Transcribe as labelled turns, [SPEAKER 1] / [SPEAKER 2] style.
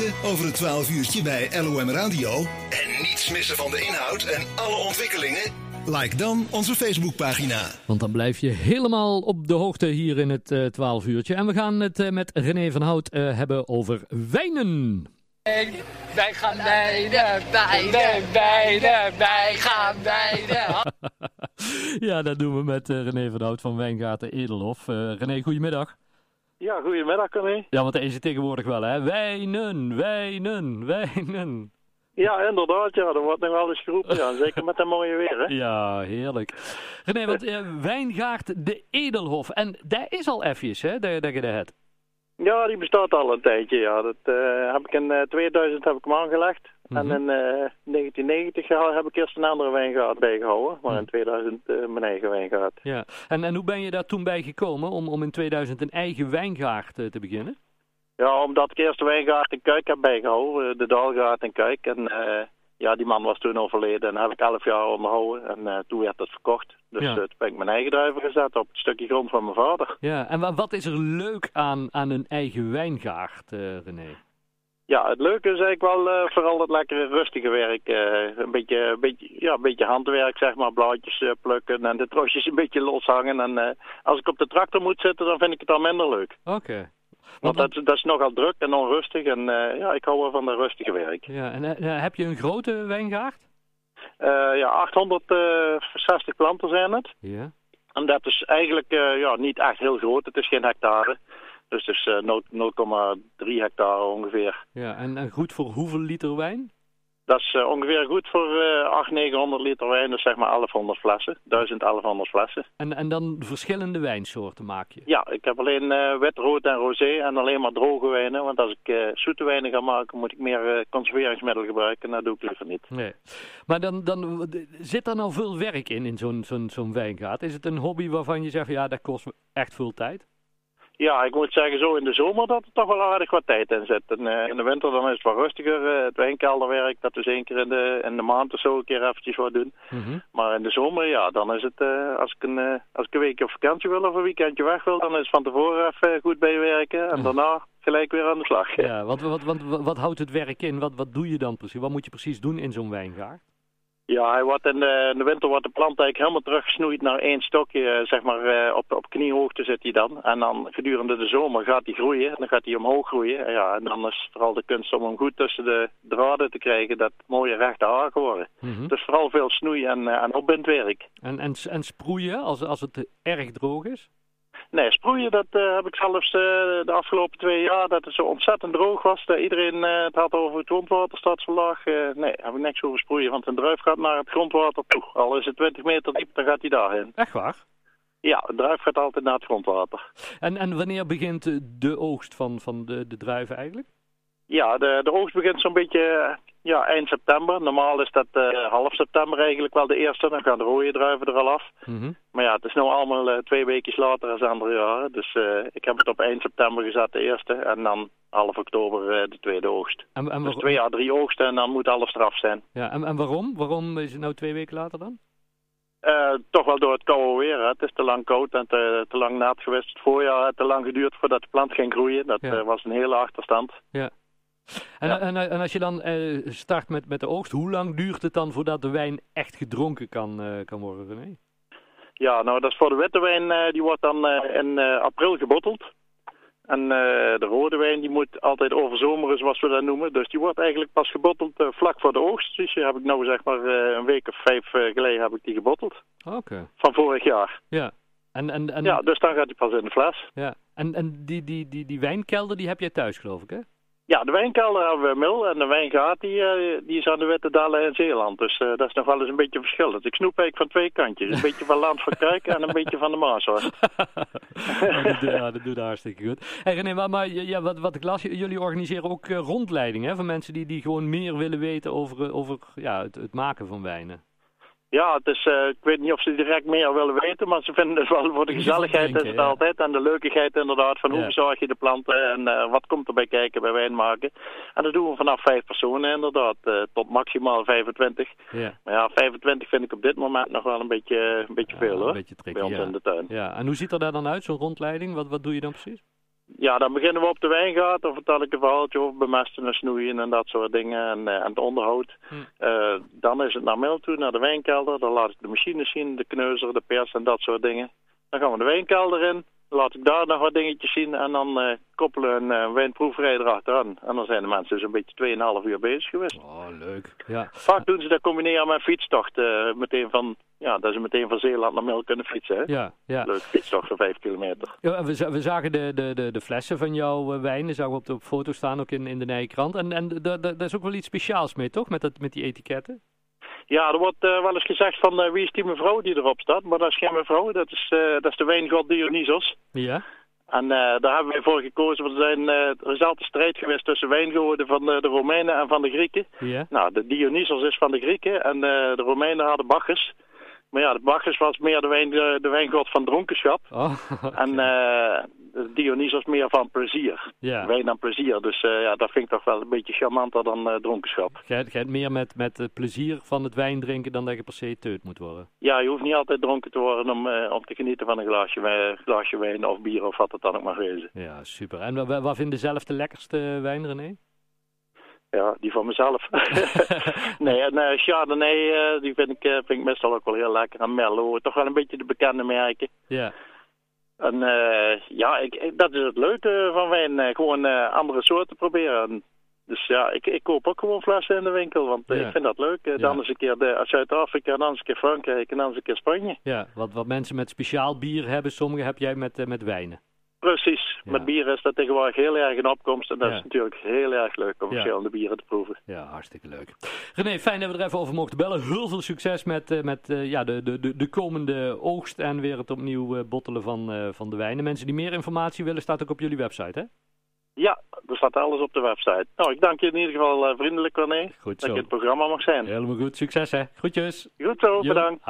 [SPEAKER 1] weten over het 12 uurtje bij LOM Radio? En niets missen van de inhoud en alle ontwikkelingen? Like dan onze Facebookpagina.
[SPEAKER 2] Want dan blijf je helemaal op de hoogte hier in het uh, 12 uurtje. En we gaan het uh, met René van Hout uh, hebben over wijnen.
[SPEAKER 3] Wij gaan wijnen, wijnen, wijnen, wij gaan wijnen.
[SPEAKER 2] ja, dat doen we met René van Hout van Wijngaten Edelhof. René, goedemiddag.
[SPEAKER 4] Ja, goedemiddag René.
[SPEAKER 2] Ja, want deze tegenwoordig wel hè. Wijnen, wijnen, wijnen.
[SPEAKER 4] Ja, inderdaad. Ja, dat wordt nog wel eens geroepen. Ja. Zeker met dat mooie weer, hè?
[SPEAKER 2] Ja, heerlijk. René, want uh, Wijngaard de Edelhof. En daar is al even, hè, dat, dat je dat hebt.
[SPEAKER 4] Ja, die bestaat al een tijdje, ja. Dat uh, heb ik in uh, 2000 heb ik hem aangelegd. En in 1990 heb ik eerst een andere wijngaard bijgehouden. Maar in 2000 mijn eigen wijngaard.
[SPEAKER 2] Ja, en, en hoe ben je daar toen bij gekomen om, om in 2000 een eigen wijngaard te beginnen?
[SPEAKER 4] Ja, omdat ik eerst de wijngaard in Kuik heb bijgehouden, de Dalgaard in Kuik. En uh, ja, die man was toen overleden en heb ik elf jaar onderhouden. En uh, toen werd het verkocht. Dus ja. uh, toen ben ik mijn eigen druiven gezet op het stukje grond van mijn vader.
[SPEAKER 2] Ja, en wat is er leuk aan, aan een eigen wijngaard, René?
[SPEAKER 4] Ja, het leuke is eigenlijk wel vooral het lekkere rustige werk. een, beetje, een, beetje, ja, een beetje handwerk, zeg maar. Blaadjes plukken en de trosjes een beetje loshangen. En als ik op de tractor moet zitten, dan vind ik het al minder leuk.
[SPEAKER 2] Oké. Okay.
[SPEAKER 4] Want dat, dat is nogal druk en onrustig en ja, ik hou wel van de rustige werk.
[SPEAKER 2] Ja, en heb je een grote wijngaard?
[SPEAKER 4] Ja, 860 planten zijn het.
[SPEAKER 2] Ja.
[SPEAKER 4] En dat is eigenlijk ja, niet echt heel groot, het is geen hectare. Dus het is 0,3 hectare ongeveer.
[SPEAKER 2] Ja, en, en goed voor hoeveel liter wijn?
[SPEAKER 4] Dat is uh, ongeveer goed voor uh, 800, 900 liter wijn, dus zeg maar 1100 flessen. 1000, 1100 flessen.
[SPEAKER 2] En, en dan verschillende wijnsoorten maak je?
[SPEAKER 4] Ja, ik heb alleen uh, wit, rood en rosé en alleen maar droge wijnen. Want als ik zoete wijnen ga maken, moet ik meer conserveringsmiddelen gebruiken. En dat doe ik liever niet.
[SPEAKER 2] Nee. Maar dan, dan zit er nou veel werk in, in zo'n zo'n zo'n wijngaard? Is het een hobby waarvan je zegt, ja, dat kost echt veel tijd?
[SPEAKER 4] Ja, ik moet zeggen zo in de zomer dat er toch wel aardig wat tijd in zit. En, uh, in de winter dan is het wat rustiger. Uh, het wijnkelderwerk, dat is één keer in de, in de maand of zo een keer eventjes wat doen.
[SPEAKER 2] Mm -hmm.
[SPEAKER 4] Maar in de zomer, ja, dan is het, uh, als, ik een, als ik een weekje op vakantie wil of een weekendje weg wil, dan is het van tevoren even goed bijwerken. En daarna gelijk weer aan de slag.
[SPEAKER 2] Ja, wat, wat, wat, wat, wat houdt het werk in? Wat, wat doe je dan precies? Wat moet je precies doen in zo'n wijngaard?
[SPEAKER 4] Ja, hij wordt in, de, in de winter wordt de plant eigenlijk helemaal teruggesnoeid naar één stokje, zeg maar op, op kniehoogte zit hij dan. En dan gedurende de zomer gaat hij groeien, en dan gaat hij omhoog groeien. En, ja, en dan is vooral de kunst om hem goed tussen de draden te krijgen, dat mooie rechte haar geworden.
[SPEAKER 2] Mm -hmm.
[SPEAKER 4] Dus vooral veel snoei en, en opbindwerk.
[SPEAKER 2] En, en, en sproeien als, als het erg droog is?
[SPEAKER 4] Nee, sproeien, dat uh, heb ik zelfs uh, de afgelopen twee jaar, dat het zo ontzettend droog was. Dat iedereen uh, het had over het grondwaterstadsverlaag. nee, heb ik niks over sproeien, want een druif gaat naar het grondwater toe. Al is het 20 meter diep, dan gaat hij daarheen.
[SPEAKER 2] Echt waar?
[SPEAKER 4] Ja, een druif gaat altijd naar het grondwater.
[SPEAKER 2] En, en wanneer begint de oogst van, van de, de druiven eigenlijk?
[SPEAKER 4] Ja, de, de oogst begint zo'n beetje ja, eind september. Normaal is dat uh, half september eigenlijk wel de eerste. Dan gaan de rode druiven er al af.
[SPEAKER 2] Mm -hmm.
[SPEAKER 4] Maar ja, het is nu allemaal uh, twee weken later als andere jaren. Dus uh, ik heb het op eind september gezet, de eerste. En dan half oktober de tweede oogst.
[SPEAKER 2] En, en
[SPEAKER 4] dus twee à drie oogsten en dan moet alles eraf zijn.
[SPEAKER 2] Ja, en, en waarom? Waarom is het nou twee weken later dan?
[SPEAKER 4] Uh, toch wel door het koude weer. Hè. Het is te lang koud en te, te lang nat geweest. Het voorjaar heeft te lang geduurd voordat de plant ging groeien. Dat
[SPEAKER 2] ja.
[SPEAKER 4] was een hele achterstand.
[SPEAKER 2] Ja. En, ja. en, en, als je dan uh, start met, met de oogst, hoe lang duurt het dan voordat de wijn echt gedronken kan, uh, kan worden, René?
[SPEAKER 4] Ja, nou dat is voor de witte wijn, uh, die wordt dan in april gebotteld. En de rode wijn die moet altijd overzomeren, zoals we dat noemen. Dus die wordt eigenlijk pas gebotteld vlak voor de oogst. Dus die heb ik nou zeg maar een week of vijf geleden heb ik die gebotteld.
[SPEAKER 2] Oké. Okay.
[SPEAKER 4] Van vorig jaar.
[SPEAKER 2] Ja. En, en, en...
[SPEAKER 4] Ja, dus dan gaat hij pas in de fles.
[SPEAKER 2] Ja. En, en die, die, die, die wijnkelder die heb jij thuis geloof ik hè?
[SPEAKER 4] Ja, de wijnkelder hebben we Mil en de wijngaard die, uh, die is aan de Witte Dalen in Zeeland. Dus uh, dat is nog wel eens een beetje verschillend. Ik snoep eigenlijk van twee kantjes. Een beetje van Land van Kuik en een beetje van de Maas hoor.
[SPEAKER 2] ja, dat doet hartstikke goed. René, maar, ja, wat, wat ik las, jullie organiseren ook uh, rondleidingen hè, van mensen die, die gewoon meer willen weten over, over ja, het, het maken van wijnen.
[SPEAKER 4] Ja, het is, uh, ik weet niet of ze direct meer willen weten, maar ze vinden het wel voor de gezelligheid denken, is het ja. altijd. En de leukigheid inderdaad, van hoe verzorg je de planten en uh, wat komt erbij kijken bij wijnmaken. En dat doen we vanaf vijf personen inderdaad, uh, tot maximaal 25.
[SPEAKER 2] Ja.
[SPEAKER 4] Maar ja, 25 vind ik op dit moment nog wel een beetje, een beetje veel
[SPEAKER 2] een
[SPEAKER 4] hoor,
[SPEAKER 2] beetje tricky,
[SPEAKER 4] bij ons
[SPEAKER 2] ja.
[SPEAKER 4] in de tuin.
[SPEAKER 2] Ja, en hoe ziet er daar dan uit, zo'n rondleiding? Wat, wat doe je dan precies?
[SPEAKER 4] Ja, dan beginnen we op de wijngaard. Dan vertel ik een verhaaltje over bemesten en snoeien en dat soort dingen. En, en het onderhoud.
[SPEAKER 2] Hm.
[SPEAKER 4] Uh, dan is het naar Mil toe, naar de wijnkelder. Dan laat ik de machines zien, de kneuzer, de pers en dat soort dingen. Dan gaan we de wijnkelder in. Laat ik daar nog wat dingetjes zien. En dan uh, koppelen we een uh, wijnproeverij erachteraan. En dan zijn de mensen dus een beetje 2,5 uur bezig geweest.
[SPEAKER 2] Oh, leuk. Ja.
[SPEAKER 4] Vaak doen ze dat combineren met fietstochten. meteen van, ja, dat ze meteen van Zeeland naar Mil kunnen fietsen. Hè?
[SPEAKER 2] Ja, ja.
[SPEAKER 4] Leuk fietstocht van 5 kilometer.
[SPEAKER 2] Ja, we, we zagen de, de, de, de flessen van jouw uh, wijn. Die zagen we op de foto staan, ook in, in de Nijkrant. En, en daar is ook wel iets speciaals mee, toch? Met, dat, met die etiketten?
[SPEAKER 4] Ja, er wordt uh, wel eens gezegd van uh, wie is die mevrouw die erop staat. Maar dat is geen mevrouw, dat is, uh, dat is de wijngod Dionysos.
[SPEAKER 2] Ja.
[SPEAKER 4] En daar hebben wij voor gekozen, want er, zijn, er is altijd strijd geweest tussen wijngoden van de Romeinen en van de Grieken.
[SPEAKER 2] Ja.
[SPEAKER 4] Nou, de Dionysos is van de Grieken en de Romeinen hadden Bacchus. Maar ja, de Bacchus was meer de, wijn, de, de wijngod van dronkenschap.
[SPEAKER 2] Oh, okay.
[SPEAKER 4] En Dionysos meer van plezier. Wijn en plezier. Dus uh, ja, dat vind ik toch wel een beetje charmanter dan uh, dronkenschap.
[SPEAKER 2] Jij hebt meer met, met het plezier van het wijn drinken dan dat je per se teut moet worden.
[SPEAKER 4] Ja, je hoeft niet altijd dronken te worden om, uh, om te genieten van een glaasje, wijn, glaasje wijn of bier of wat het dan ook maar wezen.
[SPEAKER 2] Ja, super. En wat vind je zelf de lekkerste wijn, René?
[SPEAKER 4] Ja, die van mezelf. nee, en uh, Chardonnay, uh, die vind ik, uh, vind ik meestal ook wel heel lekker. En Merlot, toch wel een beetje de bekende merken.
[SPEAKER 2] Ja.
[SPEAKER 4] En ja, ik, dat is het leuke van wijn. Gewoon andere soorten proberen. En dus ja, ik, ik koop ook gewoon flessen in de winkel. Want
[SPEAKER 2] Ja.
[SPEAKER 4] ik vind dat leuk. dan
[SPEAKER 2] Ja.
[SPEAKER 4] eens een keer Zuid-Afrika, dan eens een keer Frankrijk en dan eens een keer Spanje.
[SPEAKER 2] Ja, wat, wat mensen met speciaal bier hebben, sommige heb jij met, eh, met wijnen.
[SPEAKER 4] Precies.
[SPEAKER 2] Ja.
[SPEAKER 4] Met bier is dat tegenwoordig heel erg in opkomst. En dat
[SPEAKER 2] Ja.
[SPEAKER 4] is natuurlijk heel erg leuk om
[SPEAKER 2] Ja.
[SPEAKER 4] verschillende bieren te proeven.
[SPEAKER 2] Ja, hartstikke leuk. René, fijn dat we er even over mochten bellen. Heel veel succes met, eh, met eh, ja, de, de, de, de komende oogst en weer het opnieuw eh, bottelen van, van de wijnen. Mensen die meer informatie willen, staat ook op jullie website, hè?
[SPEAKER 4] Ja, er staat alles op de website. Nou, ik dank je in ieder geval vriendelijk, René.
[SPEAKER 2] Goed
[SPEAKER 4] Dat
[SPEAKER 2] zo.
[SPEAKER 4] ik in het programma mag zijn.
[SPEAKER 2] Helemaal goed, succes hè. Groetjes.
[SPEAKER 4] Goed zo,
[SPEAKER 2] Jo,
[SPEAKER 4] bedankt.